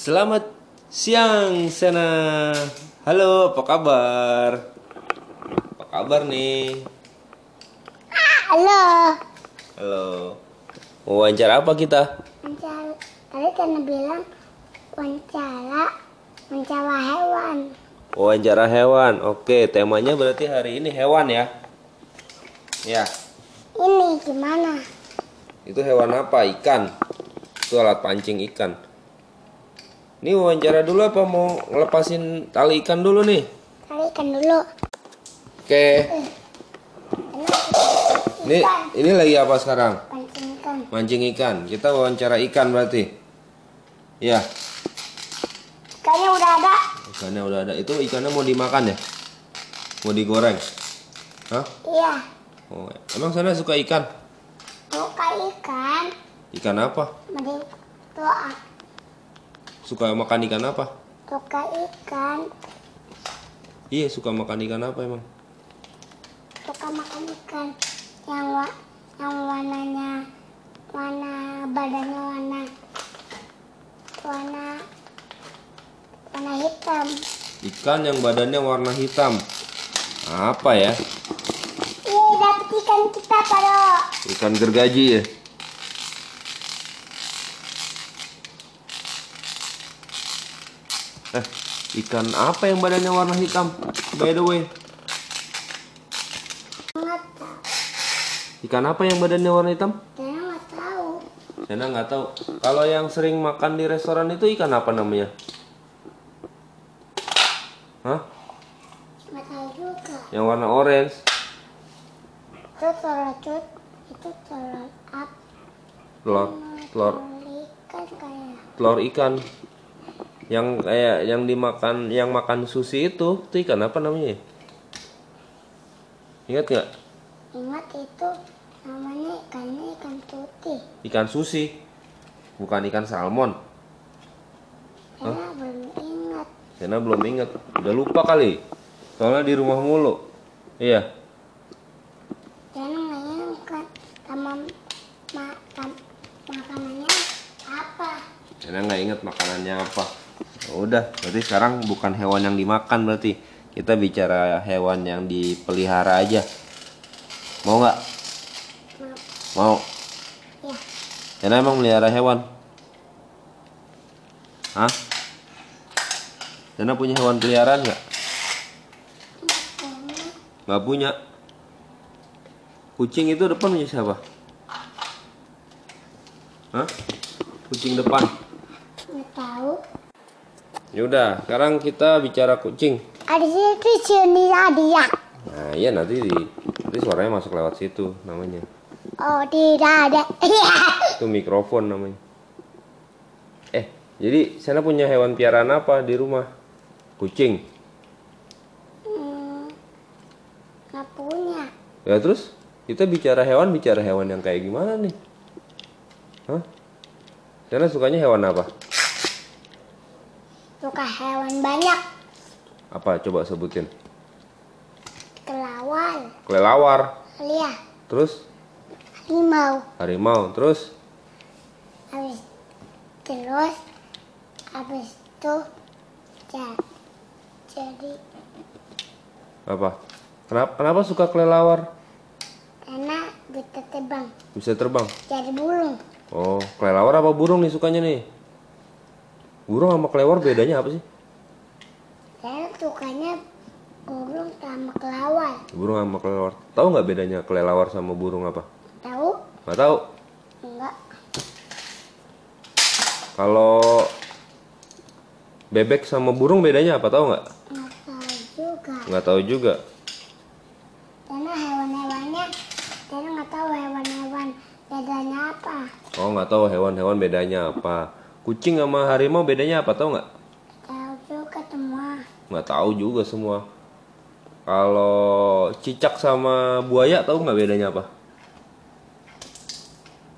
Selamat siang Sena. Halo, apa kabar? Apa kabar nih? Halo. Halo. Mau wawancara apa kita? Wawancara. Tadi kan bilang wawancara wawancara hewan. Wawancara hewan. Oke, temanya berarti hari ini hewan ya? Ya. Ini gimana? Itu hewan apa? Ikan. Itu alat pancing ikan. Ini wawancara dulu apa mau ngelepasin tali ikan dulu nih? Tadi kan dulu. Oke. Ini ini lagi apa sekarang? Pancing ikan. Mancing ikan. Kita wawancara ikan berarti. Ya, Ikannya udah ada. ikannya udah ada. Itu ikannya mau dimakan ya? Mau digoreng? Hah? Iya. Oh, emang sana suka ikan? Buka ikan. Ikan apa? Mending. Suka makan ikan apa? Buka ikan. Iya, suka makan ikan apa emang? Suka makan ikan yang wa yang warnanya warna badannya warna warna warna hitam. Ikan yang badannya warna hitam. Apa ya? Iya, dapet ikan kita pada Ikan gergaji ya? Ikan apa yang badannya warna hitam? By the way, ikan apa yang badannya warna hitam? Saya nggak tahu. Saya nggak tahu. Kalau yang sering makan di restoran itu ikan apa namanya? Hah? Nggak tahu juga. Yang warna orange? Itu telur itu telur up, Telur, telur, ikan kayak. telur ikan. Yang kayak yang dimakan, yang makan sushi itu, itu ikan apa namanya? ya? Ingat nggak? Ingat itu namanya ikannya ikan putih. Ikan sushi, bukan ikan salmon. Saya belum ingat. Karena belum ingat, udah lupa kali. Soalnya di rumah mulu. Iya. Saya nggak ingat sama ma, tam- makanannya apa. Karena nggak ingat makanannya apa. Udah, berarti sekarang bukan hewan yang dimakan berarti. Kita bicara hewan yang dipelihara aja. Mau nggak? Mau. Ya, Karena emang melihara hewan. Hah? Karena punya hewan peliharaan nggak? Nggak punya. Kucing itu depan punya siapa? Hah? Kucing depan. Yaudah, sekarang kita bicara kucing. Ada situ sini ada ya. Nah, iya nanti di nanti suaranya masuk lewat situ namanya. Oh tidak ada. Itu mikrofon namanya. Eh, jadi sana punya hewan piaraan apa di rumah? Kucing. Hmm, nggak punya. Ya terus kita bicara hewan, bicara hewan yang kayak gimana nih? Hah? Sana sukanya hewan apa? Suka hewan banyak. Apa coba sebutin? Kelawar, Kelelawar. lihat, Terus harimau. harimau. Terus habis terus habis itu ja- jadi apa? Kenapa kenapa suka kelelawar? karena bisa terbang Bisa terbang. jadi burung Oh, kelelawar apa burung nih sukanya nih? Burung sama kelelawar bedanya apa sih? saya sukanya burung sama kelawar Burung sama kelelawar. Tahu nggak bedanya kelelawar sama burung apa? tahu Nggak tahu. enggak Kalau bebek sama burung bedanya apa? Tahu nggak? enggak tahu juga Nggak tahu juga. karena hewan-hewannya saya nggak tahu hewan-hewan bedanya apa Oh, nggak tahu hewan-hewan bedanya apa. Kucing sama harimau bedanya apa? Tahu nggak? tahu juga semua Nggak tahu juga semua. Kalau cicak sama buaya tahu nggak bedanya apa?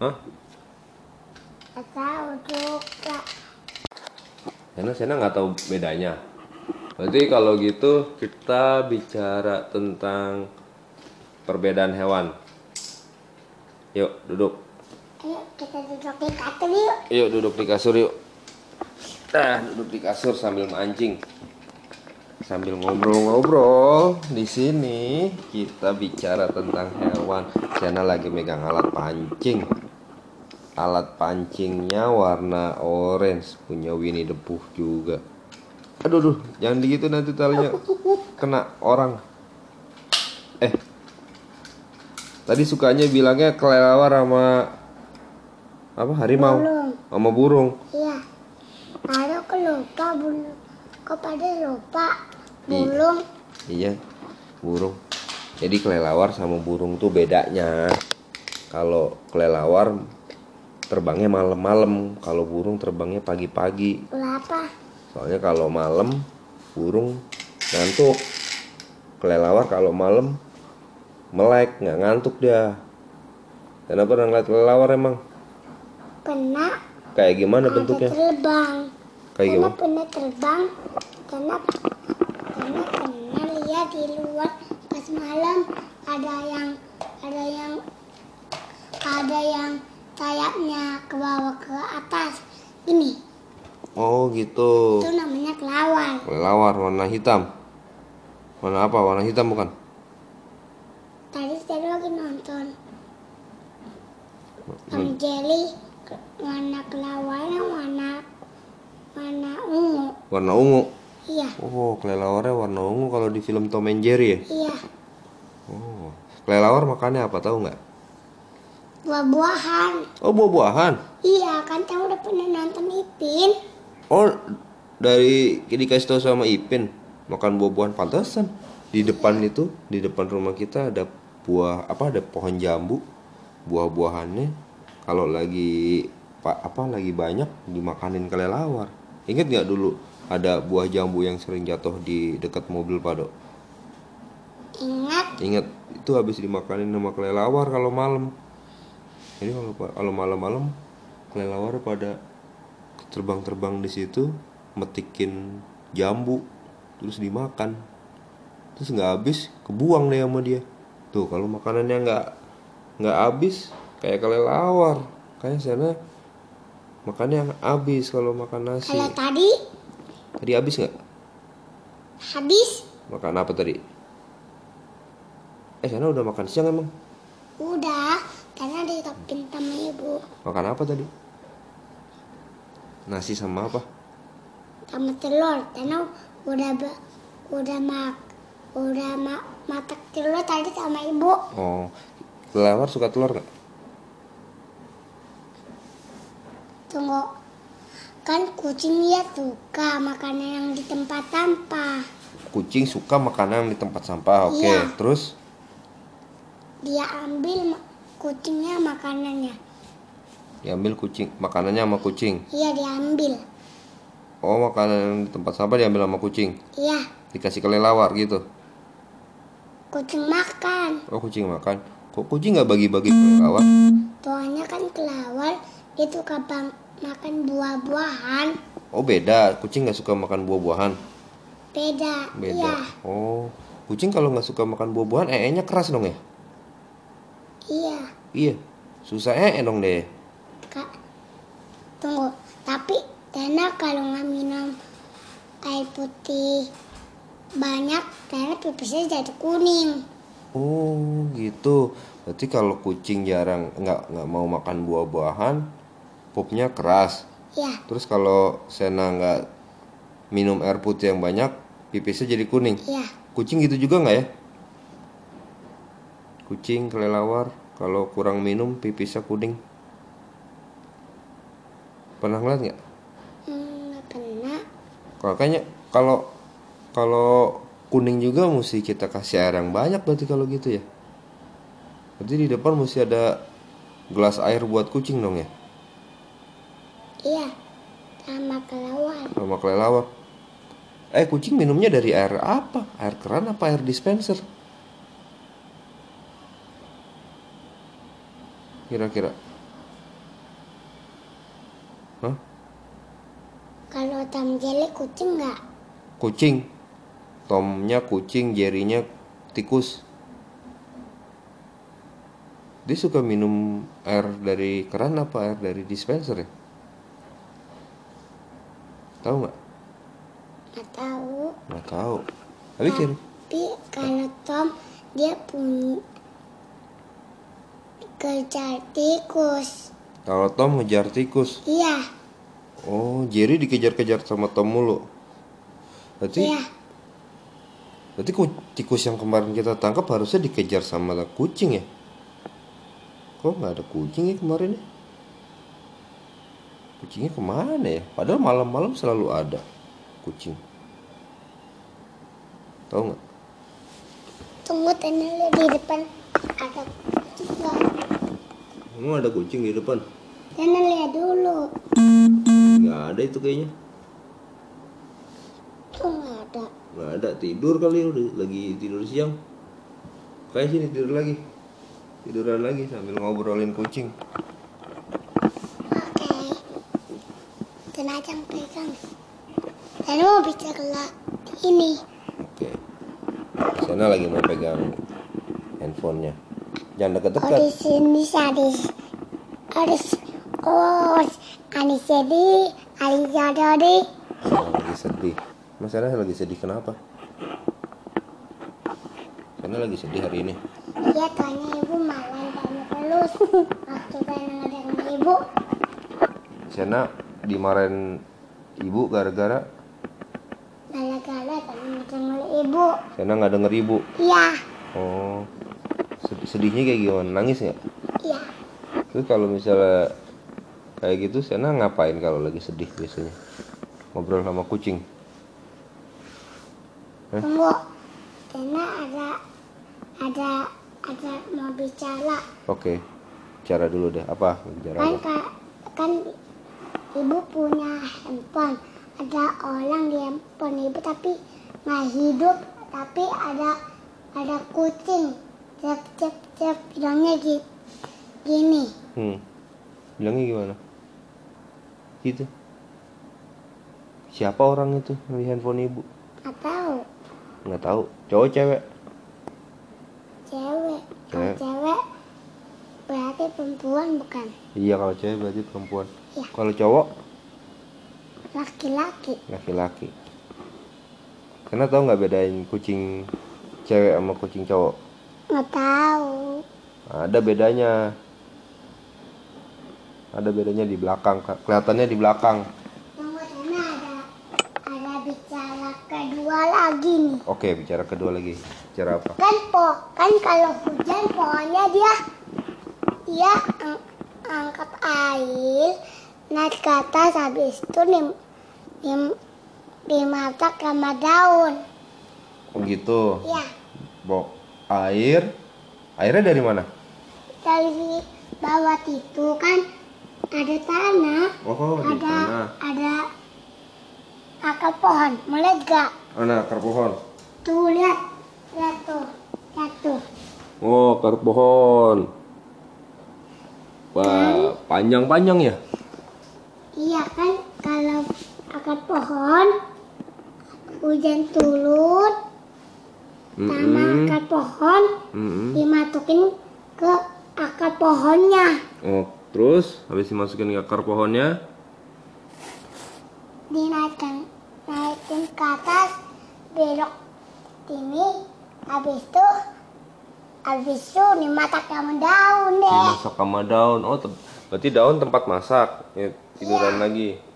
Hah? nggak tahu juga Karena Sena nggak tahu bedanya. Berarti kalau gitu kita bicara tentang perbedaan hewan. Yuk duduk. Kita duduk di kasur yuk Yuk duduk di kasur yuk. Nah, duduk di kasur sambil mancing. Sambil ngobrol-ngobrol di sini kita bicara tentang hewan. Sana lagi megang alat pancing. Alat pancingnya warna orange, punya Winnie the Pooh juga. Aduh, aduh, jangan digitu nanti talinya kena orang. Eh, tadi sukanya bilangnya kelelawar sama apa harimau Burung. sama burung. Iya. Lalu aku lupa bulu. Kok pada lupa Iya. bulung? Iya, burung. Jadi kelelawar sama burung tuh bedanya. Kalau kelelawar terbangnya malam-malam, kalau burung terbangnya pagi-pagi. Berapa? Soalnya kalau malam burung ngantuk. Kelelawar kalau malam melek, nggak ngantuk dia. Kenapa pernah ngeliat kelelawar emang? Pernah Kayak gimana ada bentuknya? terbang. Kayak Karena gimana? pernah terbang. Karena karena pernah lihat di luar pas malam ada yang ada yang ada yang sayapnya ke bawah ke atas. Ini Oh gitu. itu namanya kelawar. Kelelawar warna hitam. Warna apa? Warna hitam bukan? Tadi saya lagi nonton Tom Jelly warna kelawarnya warna warna ungu. Warna ungu. Iya, Oh, kelelawarnya warna ungu kalau di film Tom and Jerry ya? iya. Oh, kelelawar makannya apa tahu nggak? Buah-buahan. Oh, buah-buahan. Iya, kan kamu udah pernah nonton Ipin? Oh, dari dikasih tahu sama Ipin makan buah-buahan pantesan. Di depan itu, di depan rumah kita ada buah apa? Ada pohon jambu. Buah-buahannya kalau lagi pak apa lagi banyak dimakanin kelelawar. Ingat nggak dulu ada buah jambu yang sering jatuh di dekat mobil Pado? Ingat, Ingat itu habis dimakanin sama kelelawar kalau malam. Jadi kalau kalau malam-malam kelelawar pada terbang-terbang di situ metikin jambu terus dimakan. Terus nggak habis kebuang deh sama dia. Tuh kalau makanannya nggak nggak habis kayak kelelawar. Kayak sana makannya habis kalau makan nasi. kalau tadi Tadi habis nggak? habis Makan apa tadi? Eh sana udah makan siang emang? udah karena ditopin sama ibu Makan apa tadi? Nasi sama apa? sama telur karena udah udah mak udah mak matak telur tadi sama ibu Oh, kelelawar suka telur nggak? Tunggu kan kucing ya suka makanan yang di tempat sampah Kucing suka makanan di tempat sampah. Oke, Iya. terus dia ambil kucingnya makanannya diambil kucing makanannya sama kucing. iya diambil Oh, makanan yang di tempat sampah diambil sama kucing. iya Dikasih kelelawar gitu. kucing makan Oh, kucing makan. Kok kucing nggak bagi-bagi kelelawar? soalnya kan kelawar dia suka bang- makan buah-buahan Oh, beda. Kucing nggak suka makan buah-buahan. beda, Beda. iya Oh, kucing kalau nggak suka makan buah-buahan, ee-nya keras dong ya? iya Iya. Susah ee dong deh. kak tunggu tapi Tena kalau nggak minum air putih banyak Tena pipisnya jadi kuning Oh gitu. Berarti kalau kucing jarang nggak nggak mau makan buah-buahan, pupnya keras. ya Terus kalau Sena nggak minum air putih yang banyak, pipisnya jadi kuning. iya Kucing gitu juga nggak ya? Kucing kelelawar kalau kurang minum pipisnya kuning. Pernah ngeliat nggak? Hmm, nggak pernah Makanya kalau kalau kuning juga mesti kita kasih air yang banyak berarti kalau gitu ya. Berarti di depan mesti ada gelas air buat kucing dong ya, iya sama kelawar sama kelelawar. Eh kucing minumnya dari air apa? Air keran apa air dispenser? Kira-kira? Hah? kalau tam jelly kucing nggak Kucing. Tomnya kucing, Jerrynya tikus. Dia suka minum air dari keran apa air dari dispenser ya? Tahu nggak? Nggak tahu. Nggak tahu. Tapi kira Tapi kalau Tom dia punya kejar tikus. kalau Tom ngejar tikus. Iya, Oh, Jerry dikejar-kejar sama Tom mulu. Berarti iya. berarti ku- tikus yang kemarin kita tangkap harusnya dikejar sama kucing ya? Kok nggak ada kucing ya kemarin ya? Kucingnya ke mana ya? Padahal malam-malam selalu ada kucing. Tahu nggak? Tunggu tadi di depan ada tiga. Emang ada kucing di depan? Tena lihat dulu. Nggak ada itu kayaknya. Nggak ada. Nggak ada tidur kali udah lagi tidur siang. Kayak sini tidur lagi. Tiduran lagi sambil ngobrolin kucing. Oke. Tena aja yang pegang. Tena mau bicara ini. Oke. Sana lagi mau pegang handphonenya. Jangan Oh deket-deket. di sini sadis. Harus oh ani sedih, ani jadi. Sana lagi sedih. Mas lagi sedih kenapa? Sana lagi sedih hari ini. Iya tanya ibu malah tanya terus. Waktu tanya ada ibu. Sana dimarahin ibu gara-gara Gara-gara ibu. Sana nggak denger ibu. Iya, Oh. Sedih- Sedihnya kayak gimana? Nangis nggak? iya. Terus kalau misalnya kayak gitu, Sena ngapain kalau lagi sedih biasanya? Ngobrol sama kucing. Tunggu. Tena ada ada ada mau bicara. Oke, cara dulu deh. Apa bicara Kan apa? ka- kan ibu punya handphone. Ada orang di handphone ibu tapi nggak hidup. Tapi ada ada kucing. Cep cep cep bilangnya gitu. Gini. Hmm. Bilangnya gimana? Gitu. Siapa orang itu di handphone ibu? Nggak tahu. Nggak tahu. Cowok cewek? Cewek. Kalau Cewek. cewek berarti perempuan bukan Iya kalau cewek berarti perempuan. Iya. Kalau cowok laki-laki. laki-laki. Karena tahu nggak bedain kucing cewek sama kucing cowok? Nggak tahu. Ada bedanya. Ada bedanya di belakang. Kelihatannya di belakang. Ada ada bicara kedua lagi nih. Oke, bicara kedua lagi. Bicara apa? Kan po kan kalau hujan pohonnya dia dia ang- angkat air naik ke atas habis itu di, di, dimasak sama daun. Oh gitu. Ya Bawa air. Airnya dari mana? dari bawah itu kan ada tanah, Oh, ada tanah. ada akar pohon. Melihat gak? Mana akar pohon? Tuh lihat, lihat tuh, lihat tuh. Oh, akar pohon. Wah, panjang-panjang ya? Kalau akar pohon hujan turun sama Mm-mm. akar pohon Mm-mm. dimasukin ke akar pohonnya Oh, terus habis dimasukin ke akar pohonnya, dinaikkan naikin ke atas belok sini habis itu habis itu dimasak sama daun deh dimasak sama daun. Oh, berarti daun tempat masak. Ya, tiduran lagi.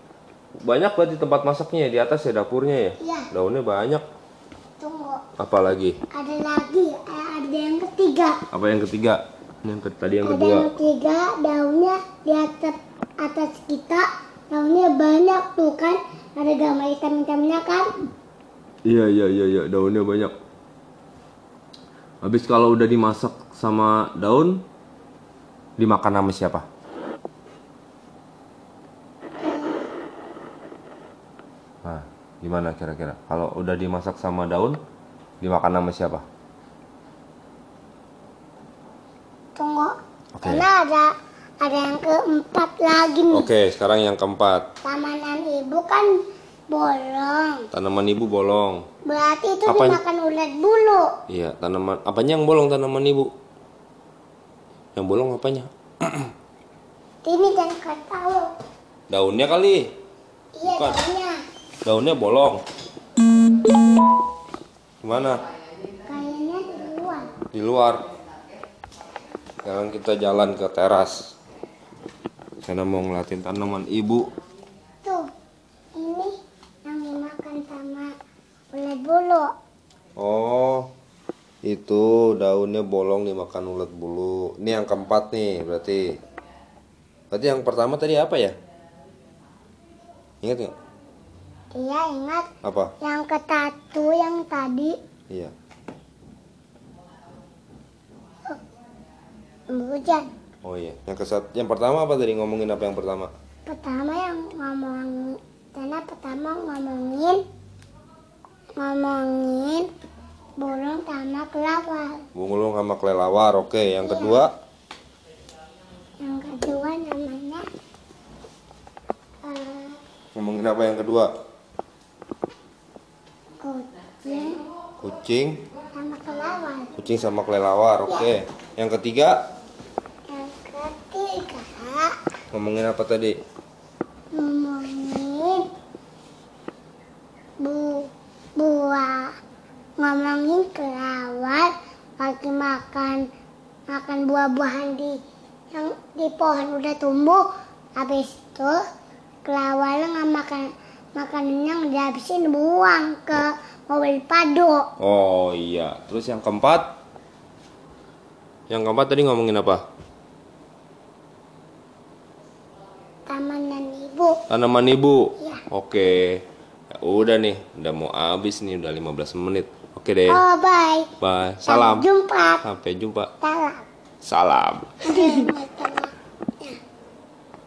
Banyak berarti tempat masaknya ya, di atas ya dapurnya ya? Iya. Daunnya banyak. tunggu Apa lagi? ada lagi eh, ada yang ketiga Apa yang ketiga? Yang ke- tadi yang ada kedua. yang ketiga daunnya di atas atas kita daunnya banyak tuh kan ada gambar hitam-hitamnya kan Iya iya iya iya daunnya banyak. Habis kalau udah dimasak sama daun dimakan sama siapa? Nah, gimana kira-kira? Kalau udah dimasak sama daun dimakan sama siapa? tunggu Oke. karena ada ada yang keempat lagi nih Oke, sekarang yang keempat. tamanan ibu kan bolong Tanaman ibu bolong. berarti itu Apanya? dimakan ulat bulu Iya, tanaman apanya yang bolong tanaman ibu? Yang bolong apanya? ini dan tahu Daunnya kali. iya Bukan. daunnya daunnya bolong. Gimana? Kayaknya di luar. Di luar. Sekarang kita jalan ke teras. Karena mau ngeliatin tanaman ibu. Tuh, ini yang dimakan sama ulat bulu. Oh, itu daunnya bolong dimakan ulat bulu. Ini yang keempat nih, berarti. Berarti yang pertama tadi apa ya? Ingat nggak? Iya ingat Apa? yang ketatu yang tadi Iya. hujan. Oh iya. Yang kesat, yang pertama apa tadi ngomongin apa yang pertama? Pertama yang ngomong, karena pertama ngomongin ngomongin burung sama kelawar. Bunglung sama kelelawar. Oke, yang kedua Yang kedua namanya eh, ngomongin apa yang kedua? kucing Kucing, sama kelawar. kucing sama kelelawar. Oke. Yang ketiga Yang ketiga ngomongin apa tadi? ngomongin bu buah ngomongin kelawar lagi makan makan buah-buahan di yang di pohon udah tumbuh habis itu kelawar nggak makan makanannya yang dihabisin buang ke mobil padu Oh iya. Terus yang keempat? Yang keempat tadi ngomongin apa? taman dan ibu Tanaman ibu. Iya. Oke. Ya udah nih, udah mau habis nih, udah 15 menit. Oke deh. oh bye Bye. Salam. Sampai jumpa Sampai jumpa. salam Salam.